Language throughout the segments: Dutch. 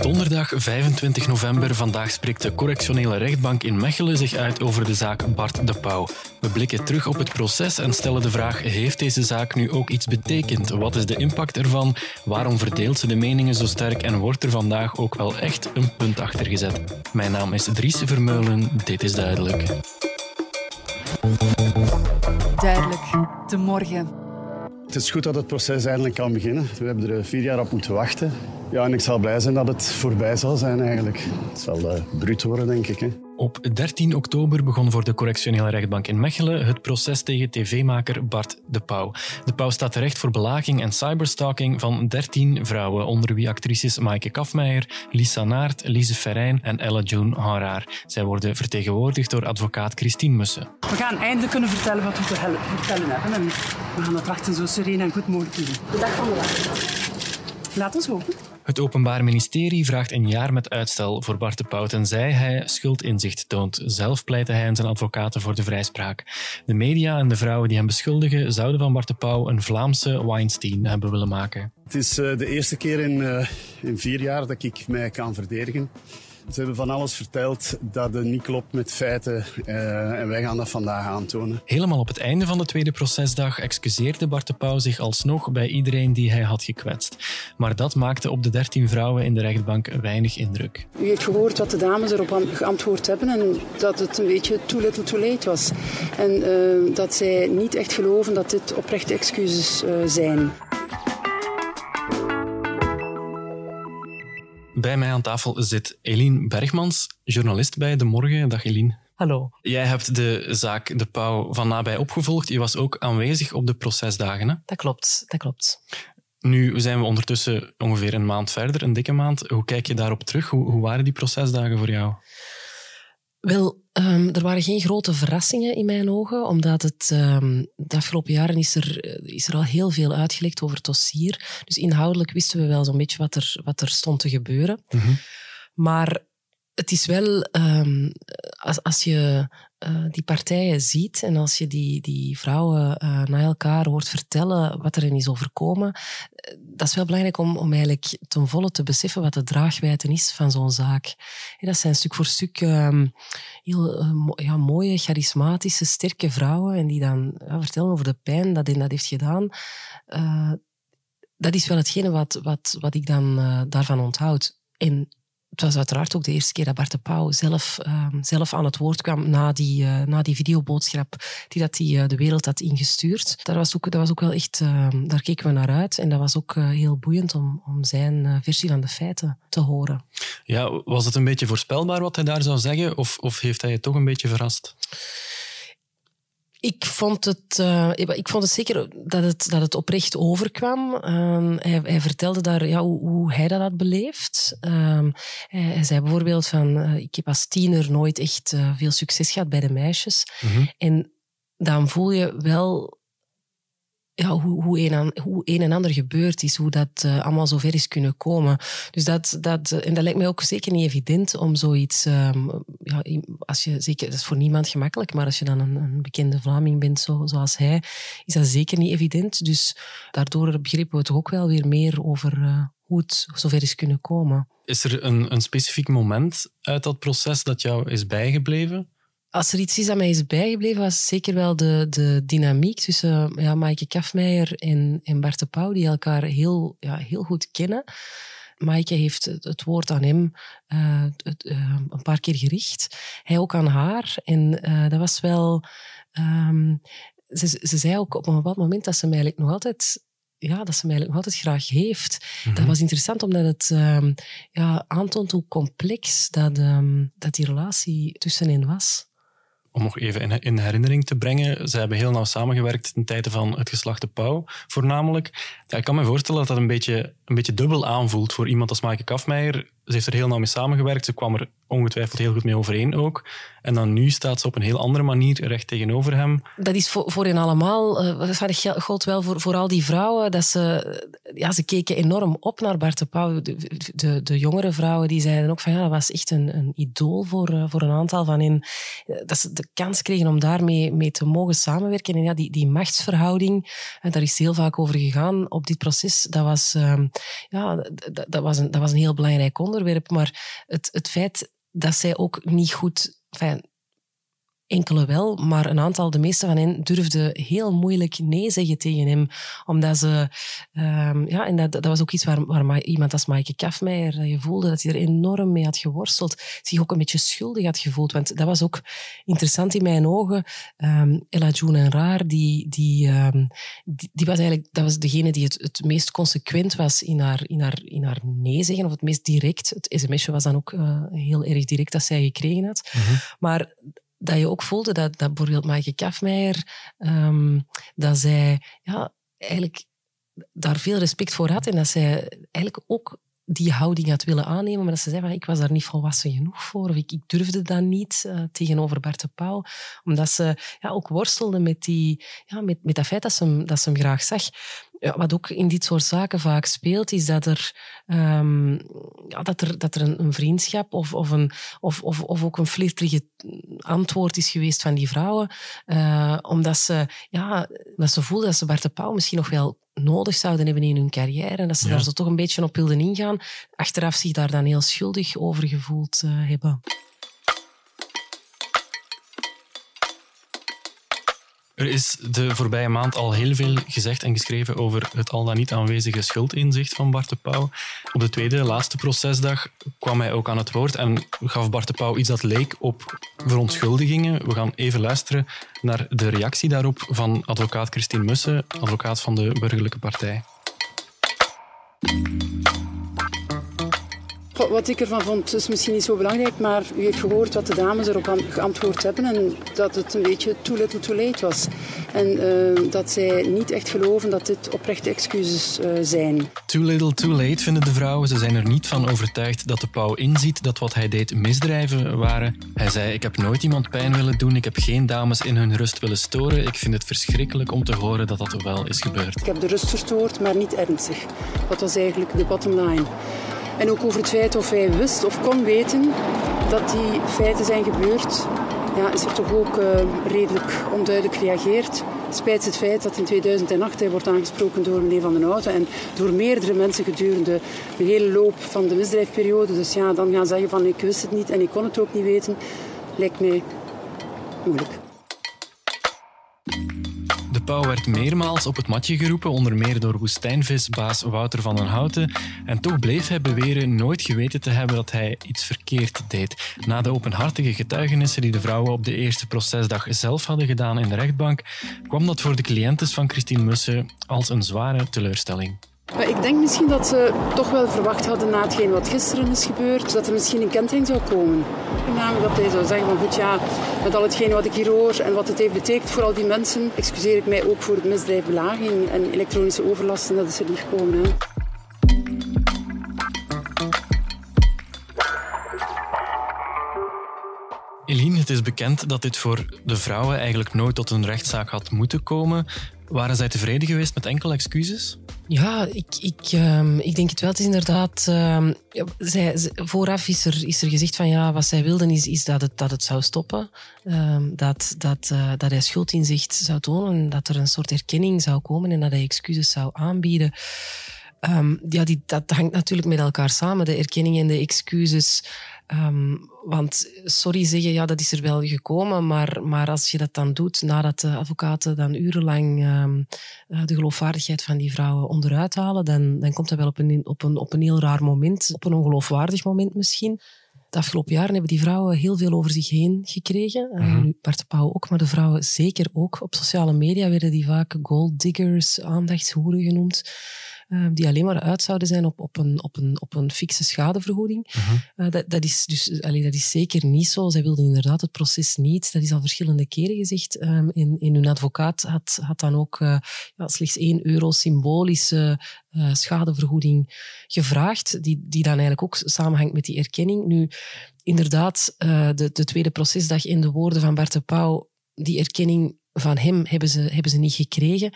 Donderdag 25 november. Vandaag spreekt de correctionele rechtbank in Mechelen zich uit over de zaak Bart de Pauw. We blikken terug op het proces en stellen de vraag: heeft deze zaak nu ook iets betekend? Wat is de impact ervan? Waarom verdeelt ze de meningen zo sterk en wordt er vandaag ook wel echt een punt achter gezet? Mijn naam is Dries Vermeulen. Dit is duidelijk. Duidelijk, de morgen. Het is goed dat het proces eindelijk kan beginnen. We hebben er vier jaar op moeten wachten. Ja, en ik zal blij zijn dat het voorbij zal zijn eigenlijk. Het zal uh, bruut worden, denk ik. Hè. Op 13 oktober begon voor de correctionele rechtbank in Mechelen het proces tegen tv-maker Bart De Pauw. De Pauw staat terecht voor belaging en cyberstalking van 13 vrouwen, onder wie actrices Maaike Kafmeijer, Lisa Naert, Lise Ferrein en Ella June Hanraar. Zij worden vertegenwoordigd door advocaat Christine Mussen. We gaan eindelijk kunnen vertellen wat we te vertellen hebben en we gaan het wachten zo sereen en goed mogelijk doen. De dag van de dag. Laat ons hopen. Het Openbaar Ministerie vraagt een jaar met uitstel voor Bart de Pauw tenzij hij schuldinzicht toont. Zelf pleitte hij en zijn advocaten voor de vrijspraak. De media en de vrouwen die hem beschuldigen zouden van Bart de Pauw een Vlaamse Weinstein hebben willen maken. Het is uh, de eerste keer in, uh, in vier jaar dat ik mij kan verdedigen. Ze hebben van alles verteld dat het niet klopt met feiten uh, en wij gaan dat vandaag aantonen. Helemaal op het einde van de tweede procesdag excuseerde Bart de Pauw zich alsnog bij iedereen die hij had gekwetst. Maar dat maakte op de dertien vrouwen in de rechtbank weinig indruk. U heeft gehoord wat de dames erop geantwoord hebben en dat het een beetje too little too late was. En uh, dat zij niet echt geloven dat dit oprechte excuses uh, zijn. Bij mij aan tafel zit Eline Bergmans, journalist bij De Morgen. Dag Eline. Hallo. Jij hebt de zaak De Pauw van nabij opgevolgd. Je was ook aanwezig op de procesdagen. Hè? Dat klopt, dat klopt. Nu zijn we ondertussen ongeveer een maand verder, een dikke maand. Hoe kijk je daarop terug? Hoe, hoe waren die procesdagen voor jou? Wel, um, er waren geen grote verrassingen in mijn ogen, omdat het um, de afgelopen jaren is er, is er al heel veel uitgelekt over het dossier. Dus inhoudelijk wisten we wel zo'n beetje wat er, wat er stond te gebeuren. Mm -hmm. Maar het is wel, um, als, als je uh, die partijen ziet en als je die, die vrouwen uh, na elkaar hoort vertellen wat er hen is overkomen, dat is wel belangrijk om, om eigenlijk ten volle te beseffen wat de draagwijte is van zo'n zaak. Dat zijn stuk voor stuk um, heel ja, mooie, charismatische, sterke vrouwen en die dan vertellen over de pijn dat hen dat heeft gedaan. dat is wel hetgene wat, wat, wat ik dan daarvan onthoud. En het was uiteraard ook de eerste keer dat Bart de Pauw zelf, uh, zelf aan het woord kwam na die, uh, na die videoboodschap die dat die, uh, de wereld had ingestuurd. Dat was ook, dat was ook wel echt, daar keken we naar uit. En dat was ook heel boeiend om, om zijn versie van de feiten te horen. Ja, was het een beetje voorspelbaar wat hij daar zou zeggen? Of, of heeft hij je toch een beetje verrast? Ik vond het, uh, ik vond het zeker dat het, dat het oprecht overkwam. Um, hij, hij, vertelde daar ja, hoe, hoe, hij dat had beleefd. Um, hij, hij, zei bijvoorbeeld van, uh, ik heb als tiener nooit echt uh, veel succes gehad bij de meisjes. Mm -hmm. En dan voel je wel ja, hoe, hoe, een, hoe een en ander gebeurd is, hoe dat uh, allemaal zover is kunnen komen. Dus dat, dat, en dat lijkt mij ook zeker niet evident om zoiets, um, ja, als je, zeker, dat is voor niemand gemakkelijk, maar als je dan een, bekende Vlaming bent zo, zoals hij, is dat zeker niet evident. Dus daardoor begrepen we toch ook wel weer meer over uh, hoe het zover is kunnen komen. Is er een, een specifiek moment uit dat proces dat jou is bijgebleven? Als er iets is dat mij is bijgebleven, was zeker wel de, de dynamiek tussen ja, Maaike Kafmeijer en, en Bart de Pauw, die elkaar heel, ja, heel goed kennen. Maaike heeft het, woord aan hem uh, het, uh, een paar keer gericht. Hij ook aan haar. En uh, dat was wel... Um, ze, ze zei ook op een bepaald moment dat ze mij eigenlijk nog altijd ja, dat ze mij eigenlijk nog altijd graag heeft. Mm -hmm. Dat was interessant omdat het um, ja, aantoont hoe complex dat, um, dat die relatie tussen hen was om nog even in, herinnering te brengen, ze hebben heel nauw samengewerkt ten tijde van het geslacht de Pauw, voornamelijk. Ik kan me voorstellen dat dat een beetje, een beetje dubbel aanvoelt voor iemand als Maaike Kafmeijer. Ze heeft er heel nauw mee samengewerkt, ze kwam er ongetwijfeld heel goed mee overeen ook. En dan nu staat ze op een heel andere manier recht tegenover hem. Dat is voor, voor hen allemaal, dat geldt wel voor, voor al die vrouwen, dat ze, ja, ze keken enorm op naar Bart de Pauw. De, de, de, jongere vrouwen die zeiden ook van ja, dat was echt een, een idool voor, uh, voor een aantal van hen. Dat ze de kans kregen om daarmee mee te mogen samenwerken. En ja, die, die machtsverhouding, daar is heel vaak over gegaan op dit proces. Dat was, uh, ja, dat, was een, dat was een heel belangrijk onderwerp. Maar het, het feit dat zij ook niet goed... Enfin, enkele wel, maar een aantal, de meeste van hen, durfden heel moeilijk nee zeggen tegen hem. Omdat ze, um, ja, en dat, dat was ook iets waar, waar iemand als Maaike Kafmeijer, je voelde dat hij er enorm mee had geworsteld, zich ook een beetje schuldig had gevoeld. Want dat was ook interessant in mijn ogen. Um, Ella June en Raar, die, die, um, die, die, was eigenlijk, dat was degene die het, het meest consequent was in haar, in, haar, in haar nee zeggen, of het meest direct. Het sms'je was dan ook uh, heel erg direct dat zij gekregen had. Mm -hmm. Maar dat je ook voelde dat, dat bijvoorbeeld Maaike Kafmeijer, um, dat zij ja, eigenlijk daar veel respect voor had en dat zij eigenlijk ook die houding had willen aannemen, maar dat ze zei van ik was daar niet volwassen genoeg voor of ik, ik durfde dat niet uh, tegenover Bart de Pauw, omdat ze ja, ook worstelde met, die, ja, met, met dat feit dat ze, hem, dat ze hem graag zag ja, wat ook in dit soort zaken vaak speelt, is dat er, um, ja, dat er, dat er een, vriendschap of, of, een, of, of, of ook een flirterige antwoord is geweest van die vrouwen. Uh, omdat ze, ja, dat ze voelden dat ze Bart de Pauw misschien nog wel nodig zouden hebben in hun carrière. En dat ze ja. daar zo toch een beetje op wilden ingaan. Achteraf zich daar dan heel schuldig over gevoeld uh, hebben. Er is de voorbije maand al heel veel gezegd en geschreven over het al dan niet aanwezige schuldinzicht van Bart de Pauw. Op de tweede, laatste procesdag kwam hij ook aan het woord en gaf Bart de Pauw iets dat leek op verontschuldigingen. We gaan even luisteren naar de reactie daarop van advocaat Christine Mussen, advocaat van de Burgerlijke Partij. Wat ik ervan vond is misschien niet zo belangrijk, maar u heeft gehoord wat de dames erop geantwoord hebben en dat het een beetje too little too late was. En uh, dat zij niet echt geloven dat dit oprechte excuses uh, zijn. Too little too late vinden de vrouwen. Ze zijn er niet van overtuigd dat de pauw inziet dat wat hij deed misdrijven waren. Hij zei, ik heb nooit iemand pijn willen doen, ik heb geen dames in hun rust willen storen. Ik vind het verschrikkelijk om te horen dat dat wel is gebeurd. Ik heb de rust verstoord, maar niet ernstig. Dat was eigenlijk de bottom line. En ook over het feit of hij wist of kon weten dat die feiten zijn gebeurd, ja, is er toch ook uh, redelijk onduidelijk gereageerd. Spijt het feit dat in 2008 hij wordt aangesproken door meneer Van den Houten en door meerdere mensen gedurende de hele loop van de misdrijfperiode. Dus ja, dan gaan zeggen van ik wist het niet en ik kon het ook niet weten, lijkt mij moeilijk. De pauw werd meermaals op het matje geroepen, onder meer door woestijnvisbaas Wouter van den Houten. En toch bleef hij beweren nooit geweten te hebben dat hij iets verkeerd deed. Na de openhartige getuigenissen die de vrouwen op de eerste procesdag zelf hadden gedaan in de rechtbank, kwam dat voor de cliëntes van Christine Mussen als een zware teleurstelling. Ik denk misschien dat ze toch wel verwacht hadden na hetgeen wat gisteren is gebeurd, dat er misschien een kentering zou komen. Namelijk dat hij zou zeggen van goed ja, met al hetgeen wat ik hier hoor en wat het heeft betekend voor al die mensen, excuseer ik mij ook voor het misdrijf belaging en elektronische overlasten, dat is er niet gekomen. Hè. Eline, het is bekend dat dit voor de vrouwen eigenlijk nooit tot een rechtszaak had moeten komen. Waren zij tevreden geweest met enkele excuses? Ja, ik, ik, um, ik denk het wel. Het is inderdaad... Um, zij, vooraf is er, is er gezegd van ja, wat zij wilden is, is dat, het, dat het zou stoppen. Um, dat, dat, uh, dat hij schuldinzicht zou tonen. Dat er een soort erkenning zou komen en dat hij excuses zou aanbieden. Ja, die, dat hangt natuurlijk met elkaar samen. De erkenning en de excuses... Um, want sorry zeggen, ja, dat is er wel gekomen, maar, maar als je dat dan doet nadat de advocaten dan urenlang um, de geloofwaardigheid van die vrouwen onderuit halen, dan, dan komt dat wel op een, op, een, op een heel raar moment, op een ongeloofwaardig moment misschien. De afgelopen jaren hebben die vrouwen heel veel over zich heen gekregen. Mm -hmm. uh, nu Bart de Pauw ook, maar de vrouwen zeker ook. Op sociale media werden die vaak gold diggers, aandachtshoeren genoemd die alleen maar uit zouden zijn op, op, een, op, een, op een fikse schadevergoeding. -huh. uh, dat, dat, is dus, allee, dat is zeker niet zo. Zij wilden inderdaad het proces niet. Dat is al verschillende keren gezegd. Um, in, in hun advocaat had, had dan ook uh, ja, slechts 1 euro symbolische uh, schadevergoeding gevraagd, die, die dan eigenlijk ook samenhangt met die erkenning. Nu, inderdaad, de, de tweede procesdag in de woorden van Bart de Pauw, die erkenning van hem hebben ze, hebben ze niet gekregen.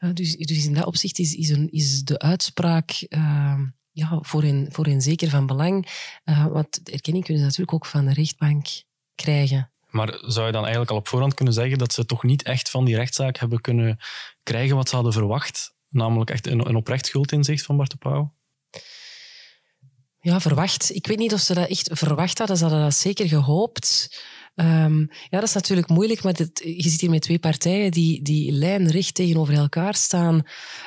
Uh, dus, dus in dat opzicht is, is, een, is de uitspraak uh, ja, voor, hen, voor hen zeker van belang. Uh, want erkenning kunnen ze natuurlijk ook van de rechtbank krijgen. Maar zou je dan eigenlijk al op voorhand kunnen zeggen dat ze toch niet echt van die rechtszaak hebben kunnen krijgen wat ze hadden verwacht? Namelijk echt een, een oprecht schuldinzicht van Bart de Pauw? Ja, verwacht. Ik weet niet of ze dat echt verwacht hadden. Ze hadden dat zeker gehoopt. Um, ja, dat is natuurlijk moeilijk, maar dit, je zit hier met twee partijen die, die lijnrecht tegenover elkaar staan.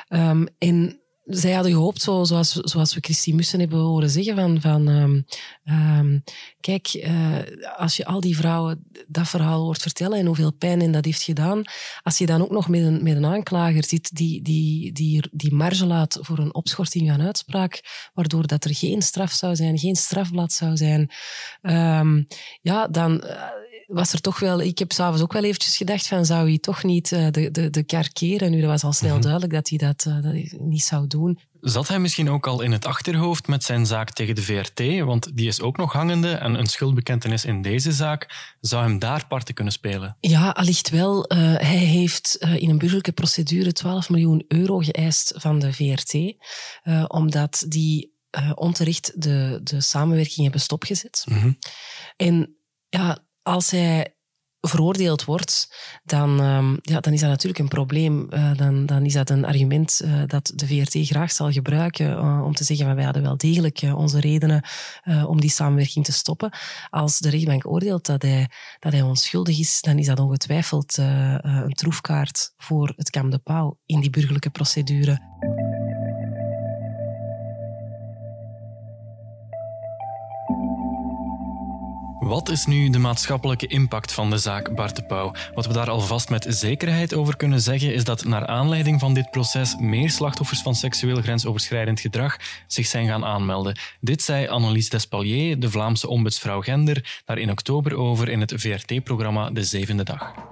Um, en zij hadden gehoopt, zo, zoals, zoals we Christine Mussen hebben horen zeggen, van, van um, um, kijk, uh, als je al die vrouwen dat verhaal hoort vertellen en hoeveel pijn en dat heeft gedaan, als je dan ook nog met een, met een aanklager zit die, die, die, die marge laat voor een opschorting van uitspraak, waardoor dat er geen straf zou zijn, geen strafblad zou zijn, um, ja, dan... Uh, was er toch wel... Ik heb s'avonds ook wel eventjes gedacht van, zou hij toch niet uh, de, de, de kar keren? Nu, dat was al snel mm-hmm. duidelijk dat hij dat, uh, dat hij niet zou doen. Zat hij misschien ook al in het achterhoofd met zijn zaak tegen de VRT? Want die is ook nog hangende en een schuldbekentenis in deze zaak zou hem daar parten kunnen spelen. Ja, allicht wel. Uh, hij heeft in een burgerlijke procedure 12 miljoen euro geëist van de VRT, omdat die onterecht de, de samenwerking hebben stopgezet. Mm-hmm. En ja, als hij veroordeeld wordt, dan, um, ja, dan is dat natuurlijk een probleem. Uh, dan, dan is dat een argument uh, dat de VRT graag zal gebruiken uh, om te zeggen van wij hadden wel degelijk onze redenen om die samenwerking te stoppen. Als de rechtbank oordeelt dat hij, dat hij onschuldig is, dan is dat ongetwijfeld een troefkaart voor het Kamp de Pauw in die burgerlijke procedure. Wat is nu de maatschappelijke impact van de zaak Bart de Pauw? Wat we daar alvast met zekerheid over kunnen zeggen is dat naar aanleiding van dit proces meer slachtoffers van seksueel grensoverschrijdend gedrag zich zijn gaan aanmelden. Dit zei Annelies Despalier, de Vlaamse ombudsvrouw gender, daar in oktober over in het VRT-programma De Zevende Dag.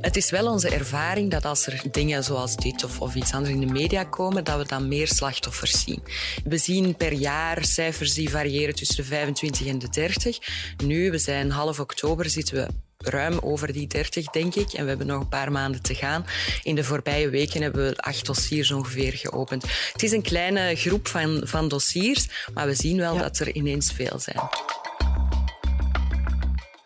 Het is wel onze ervaring dat als er dingen zoals dit of, of iets anders in de media komen, dat we dan meer slachtoffers zien. We zien per jaar cijfers die variëren tussen de 25 en de 30. Nu, we zijn half oktober, zitten we ruim over die 30, denk ik. En we hebben nog een paar maanden te gaan. In de voorbije weken hebben we acht dossiers ongeveer geopend. Het is een kleine groep van, van dossiers, maar we zien wel ja. dat er ineens veel zijn.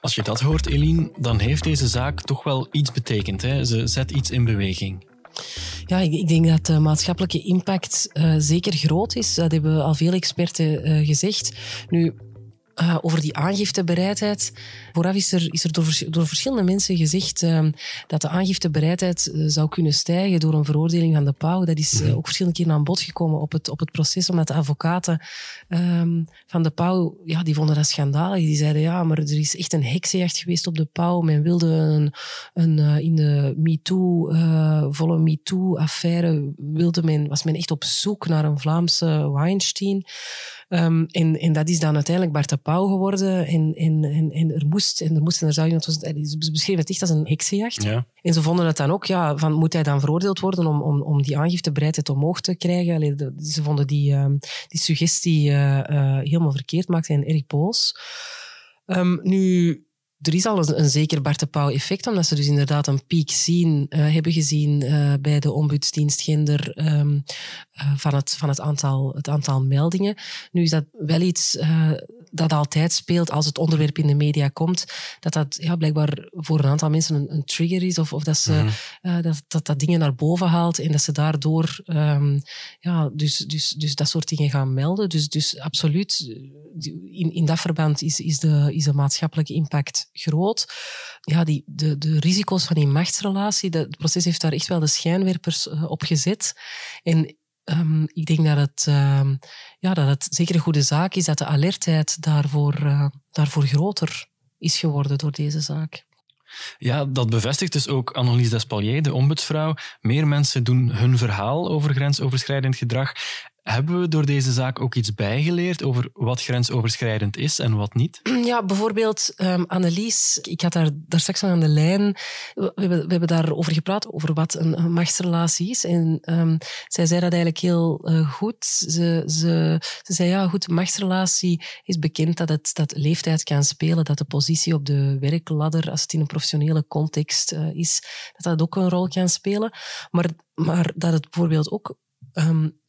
Als je dat hoort, Eline, dan heeft deze zaak toch wel iets betekend. Hè? Ze zet iets in beweging. Ja, ik, denk dat de maatschappelijke impact uh, zeker groot is. Dat hebben al veel experten uh, gezegd. Nu, uh, over die aangiftebereidheid. Vooraf is er, is er door, door verschillende mensen gezegd uh, dat de aangiftebereidheid uh, zou kunnen stijgen door een veroordeling van de pauw. Dat is ook verschillende keren aan bod gekomen op het, op het proces, omdat de advocaten um, van de pauw, ja, die vonden dat schandalig. Die zeiden, ja, maar er is echt een heksenjacht geweest op de pauw. Men wilde een, een in de MeToo, volle MeToo-affaire, wilde men, was men echt op zoek naar een Vlaamse Weinstein. Um, en, en dat is dan uiteindelijk Bart de Pauw geworden. En, en, en, en er moest, en er moest en er zou iemand, ze beschreven het echt als een heksenjacht. Ja. En ze vonden het dan ook, ja, van moet hij dan veroordeeld worden om, om, om die aangiftebereidheid omhoog te krijgen? Allee, de, ze vonden die, um, die suggestie uh, uh, helemaal verkeerd, maakte en erg boos. Um, nu, er is al een, zeker Bart de Pauw-effect, omdat ze dus inderdaad een piek zien, uh, hebben gezien uh, bij de ombudsdienst gender um, uh, van, het, van het, aantal, het aantal meldingen. Nu is dat wel iets dat altijd speelt als het onderwerp in de media komt, dat dat ja, blijkbaar voor een aantal mensen een, een trigger is of, of dat, ze, mm -hmm. dat, dat dat dingen naar boven haalt en dat ze daardoor um, ja, dus, dus, dus dat soort dingen gaan melden. Dus, dus absoluut, in, in dat verband is, is, de, is de maatschappelijke impact groot. Ja, die, de, de risico's van die machtsrelatie, de, het proces heeft daar echt wel de schijnwerpers uh, op gezet. En um, ik denk dat het, uh, ja, dat het zeker een goede zaak is dat de alertheid daarvoor, uh, daarvoor groter is geworden door deze zaak. Ja, dat bevestigt dus ook Annelies Despalier, de ombudsvrouw. Meer mensen doen hun verhaal over grensoverschrijdend gedrag. Hebben we door deze zaak ook iets bijgeleerd over wat grensoverschrijdend is en wat niet? Ja, bijvoorbeeld um, Annelies. Ik had daar, daar straks aan de lijn. We hebben, we hebben daarover gepraat, over wat een, machtsrelatie is. En um, zij zei dat eigenlijk heel uh, goed. Ze, ze, ze zei, ja, goed, machtsrelatie is bekend dat het dat leeftijd kan spelen, dat de positie op de werkladder, als het in een professionele context uh, is, dat dat ook een rol kan spelen. Maar, maar dat het bijvoorbeeld ook um,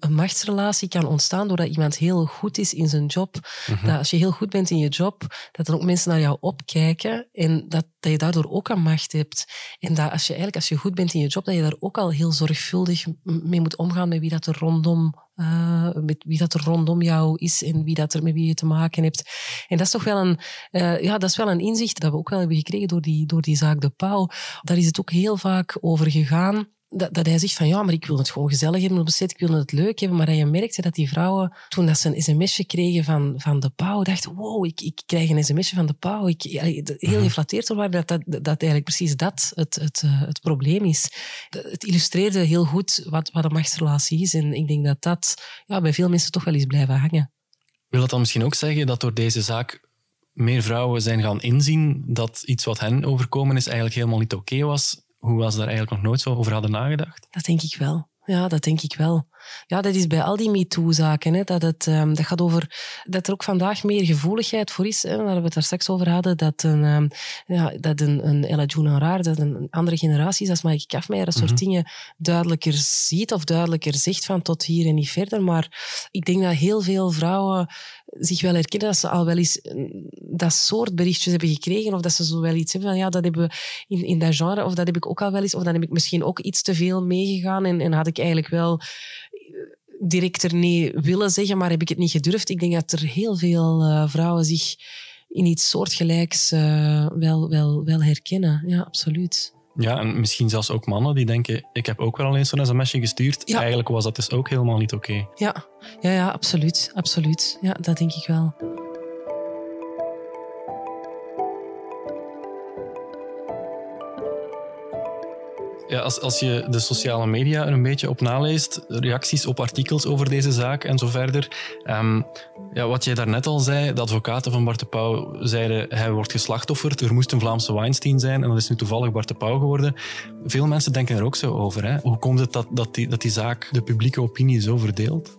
een machtsrelatie kan ontstaan doordat iemand heel goed is in zijn job. Mhm. Dat als je heel goed bent in je job, dat er ook mensen naar jou opkijken en dat, dat je daardoor ook een macht hebt. En dat als je eigenlijk als je goed bent in je job, dat je daar ook al heel zorgvuldig mee moet omgaan met wie dat er rondom, uh, met wie dat er rondom jou is en wie dat er met wie je te maken hebt. En dat is toch wel een, uh, ja, dat is wel een inzicht dat we ook wel hebben gekregen door die, door die zaak De Pauw. Daar is het ook heel vaak over gegaan dat, dat, hij zegt van ja, maar ik wil het gewoon gezellig hebben op de set, ik wil het leuk hebben. Maar dat je merkte dat die vrouwen, toen dat ze een sms'je kregen van, van de pauw, dachten wow, ik, ik krijg een sms'je van de pauw. Ik, heel mhm. geflatteerd door waren dat, dat, dat eigenlijk precies dat het, het, eh, het probleem is. Het illustreerde heel goed wat, wat een machtsrelatie is. En ik denk dat dat ja, bij veel mensen toch wel eens blijven hangen. Wil dat dan misschien ook zeggen dat door deze zaak meer vrouwen zijn gaan inzien dat iets wat hen overkomen is eigenlijk helemaal niet oké was hoe was daar eigenlijk nog nooit zo over hadden nagedacht? Dat denk ik wel. Ja, dat denk ik wel. Ja, dat is bij al die MeToo-zaken. Dat, het, um, dat gaat over dat er ook vandaag meer gevoeligheid voor is. Hè, waar we het daar straks over hadden. Dat een, um, ja, dat een, een Ella June Raar, dat een andere generatie als Maaike Kafmeijer, een soort mm dingen duidelijker ziet of duidelijker zegt van tot hier en niet verder. Maar ik denk dat heel veel vrouwen zich wel herkennen dat ze al wel eens mm, dat soort berichtjes hebben gekregen. Of dat ze zo wel iets hebben van ja, dat hebben we in, in dat genre. Of dat heb ik ook al wel eens. Of dan heb ik misschien ook iets te veel meegegaan. En, en had ik eigenlijk wel directer nee willen zeggen, maar heb ik het niet gedurfd. Ik denk dat er heel veel uh, vrouwen zich in iets soortgelijks uh, wel, wel, wel herkennen. Ja, absoluut. Ja, en misschien zelfs ook mannen die denken, ik heb ook wel al eens zo'n sms'je gestuurd. Ja. Eigenlijk was dat dus ook helemaal niet oké. Okay. Ja. ja, ja, absoluut. absoluut. Ja, dat denk ik wel. Ja, als, als je de sociale media er een beetje op naleest, reacties op artikels over deze zaak en zo verder. Um, ja, wat jij daarnet al zei, de advocaten van Bart de Pauw zeiden hij wordt geslachtofferd, er moest een Vlaamse Weinstein zijn en dat is nu toevallig Bart de Pauw geworden. Veel mensen denken er ook zo over. Hè? Hoe komt het dat, dat, die, dat die zaak de publieke opinie zo verdeelt?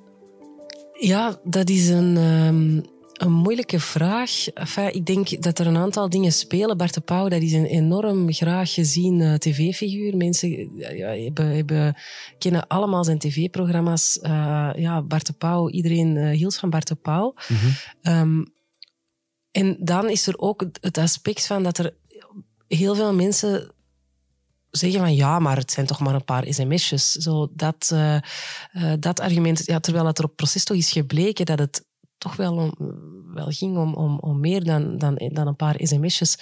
Ja, dat is een... Um een moeilijke vraag. Enfin, ik denk dat er een aantal dingen spelen. Bart de Pauw, dat is een enorm graag gezien uh, tv-figuur. Mensen ja, hebben, hebben, kennen allemaal zijn tv-programma's. Uh, ja, Bart de Pauw, iedereen uh, hield van Bart de Pauw. Mm -hmm. um, en dan is er ook het aspect van dat er heel veel mensen zeggen van ja, maar het zijn toch maar een paar sms'jes. Zo dat, dat argument, ja, terwijl het er op proces toch is gebleken dat het toch wel, om, wel ging om, om, om meer dan, dan, dan een paar sms'jes.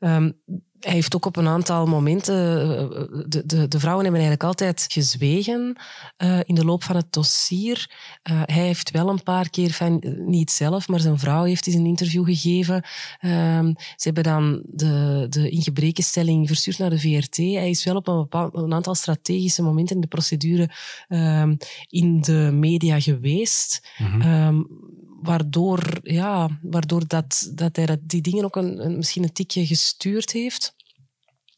Um, hij heeft ook op een aantal momenten, eh, de, de, de vrouwen hebben eigenlijk altijd gezwegen uh, in de loop van het dossier. Uh, hij heeft wel een paar keer, van, niet zelf, maar zijn vrouw heeft eens een interview gegeven. Um, ze hebben dan de, de ingebrekenstelling verstuurd naar de VRT. Hij is wel op een, bepaald, een aantal strategische momenten in de procedure um, in de media geweest. Mm -hmm waardoor, ja, waardoor dat, dat hij die dingen ook een, misschien een tikje gestuurd heeft.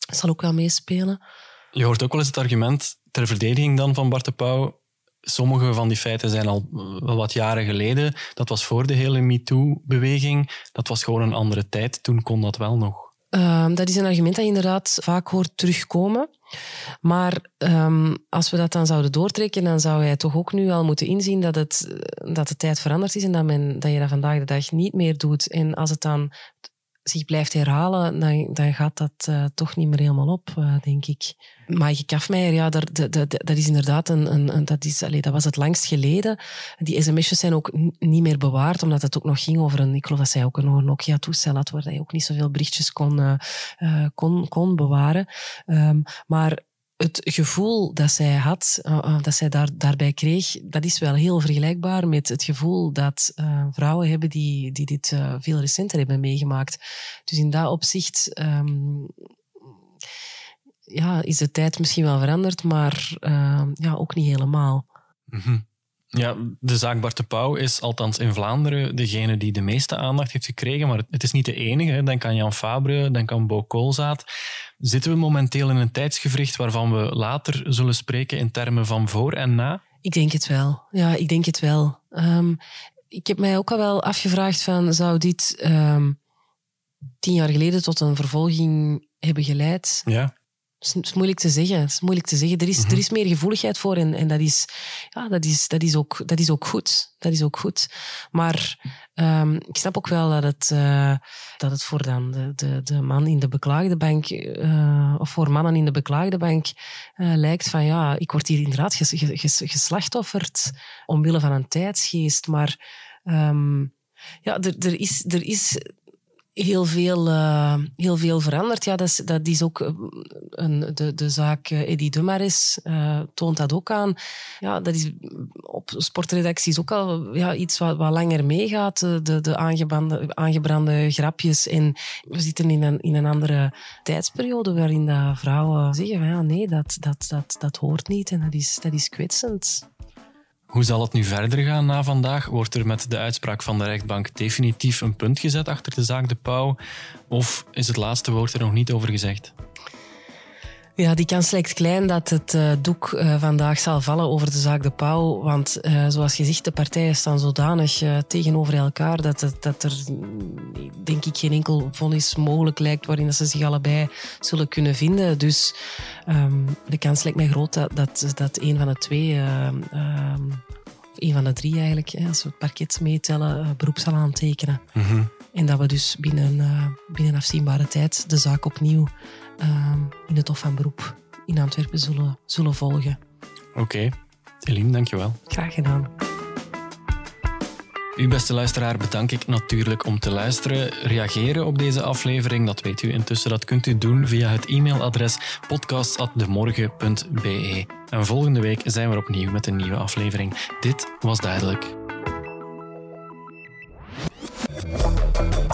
Dat zal ook wel meespelen. Je hoort ook wel eens het argument ter verdediging dan van Bart de Pauw. Sommige van die feiten zijn al wel wat jaren geleden. Dat was voor de hele MeToo-beweging. Dat was gewoon een andere tijd. Toen kon dat wel nog. Uh, dat is een argument dat je inderdaad vaak hoort terugkomen. Maar um, als we dat dan zouden doortrekken, dan zou hij toch ook nu al moeten inzien dat, het, dat de tijd veranderd is en dat, men, dat je dat vandaag de dag niet meer doet. En als het dan zich blijft herhalen, dan, dan gaat dat uh, toch niet meer helemaal op, uh, denk ik. Maaike Kafmeijer, ja, dat, dat, dat is inderdaad een, een, een dat, is, allez, dat was het langst geleden. Die sms'jes zijn ook niet meer bewaard, omdat het ook nog ging over een, ik geloof dat zij ook een Nokia-toestel had, waar hij ook niet zoveel berichtjes kon, uh, kon, kon bewaren. Um, maar het gevoel dat zij had, uh, dat zij daar, daarbij kreeg, dat is wel heel vergelijkbaar met het gevoel dat uh, vrouwen hebben die, die dit veel recenter hebben meegemaakt. Dus in dat opzicht um, ja, is de tijd misschien wel veranderd, maar ja, ook niet helemaal. Mm. Ja, de zaak Bart de Pauw is althans in Vlaanderen degene die de meeste aandacht heeft gekregen, maar het is niet de enige. Denk aan Jan Fabre, denk aan Bo Koolzaad. Zitten we momenteel in een tijdsgevricht waarvan we later zullen spreken in termen van voor en na? Ik denk het wel. Ja, ik denk het wel. Ehm, ik heb mij ook al wel afgevraagd van, zou dit ehm, tien jaar geleden tot een vervolging hebben geleid? Ja. Het is, moeilijk te zeggen. Is moeilijk te zeggen. Er is, er is meer gevoeligheid voor en, en dat, is, ja, dat, is, dat, is ook, dat is ook goed. Dat is ook goed. Maar um, ik snap ook wel dat het, uh, dat het voor dan de, de, de man in de beklaagde bank, uh, of voor mannen in de beklaagde bank, uh, lijkt van ja, ik word hier inderdaad ges, ges, geslachtofferd omwille van een tijdsgeest. Maar um, ja, er, er, is, er is heel veel, uh, heel veel veranderd. Ja, dat is, dat is ook een, de, de zaak Eddie Dumaris uh, toont dat ook aan. Ja, dat is op sportredacties ook al ja, iets wat, wat langer meegaat. De, de aangebrande, grapjes. En we zitten in een, in een andere tijdsperiode waarin dat vrouwen zeggen ja, nee, dat, dat, dat, dat hoort niet en dat is, dat is kwetsend. Hoe zal het nu verder gaan na vandaag? Wordt er met de uitspraak van de rechtbank definitief een punt gezet achter de zaak De Pauw? Of is het laatste woord er nog niet over gezegd? Ja, die kans lijkt klein dat het uh, doek uh, vandaag zal vallen over de zaak De Pauw. Want uh, zoals zegt, de partijen staan zodanig tegenover elkaar dat, het, dat er, denk ik, geen enkel vonnis mogelijk lijkt waarin ze zich allebei zullen kunnen vinden. Dus um, de kans lijkt mij groot dat, dat, dat een van de twee, um, of een van de drie eigenlijk, als we het parket meetellen, beroep zal aantekenen. Mm. En dat we dus binnen, binnen afzienbare tijd de zaak opnieuw uh, in het Hof van Beroep in Antwerpen zullen, zullen volgen. Oké. Okay. Eline, dankjewel. Graag gedaan. U, beste luisteraar, bedank ik natuurlijk om te luisteren. Reageren op deze aflevering, dat weet u intussen. Dat kunt u doen via het e-mailadres podcast.demorgen.be. En volgende week zijn we opnieuw met een nieuwe aflevering. Dit was Duidelijk.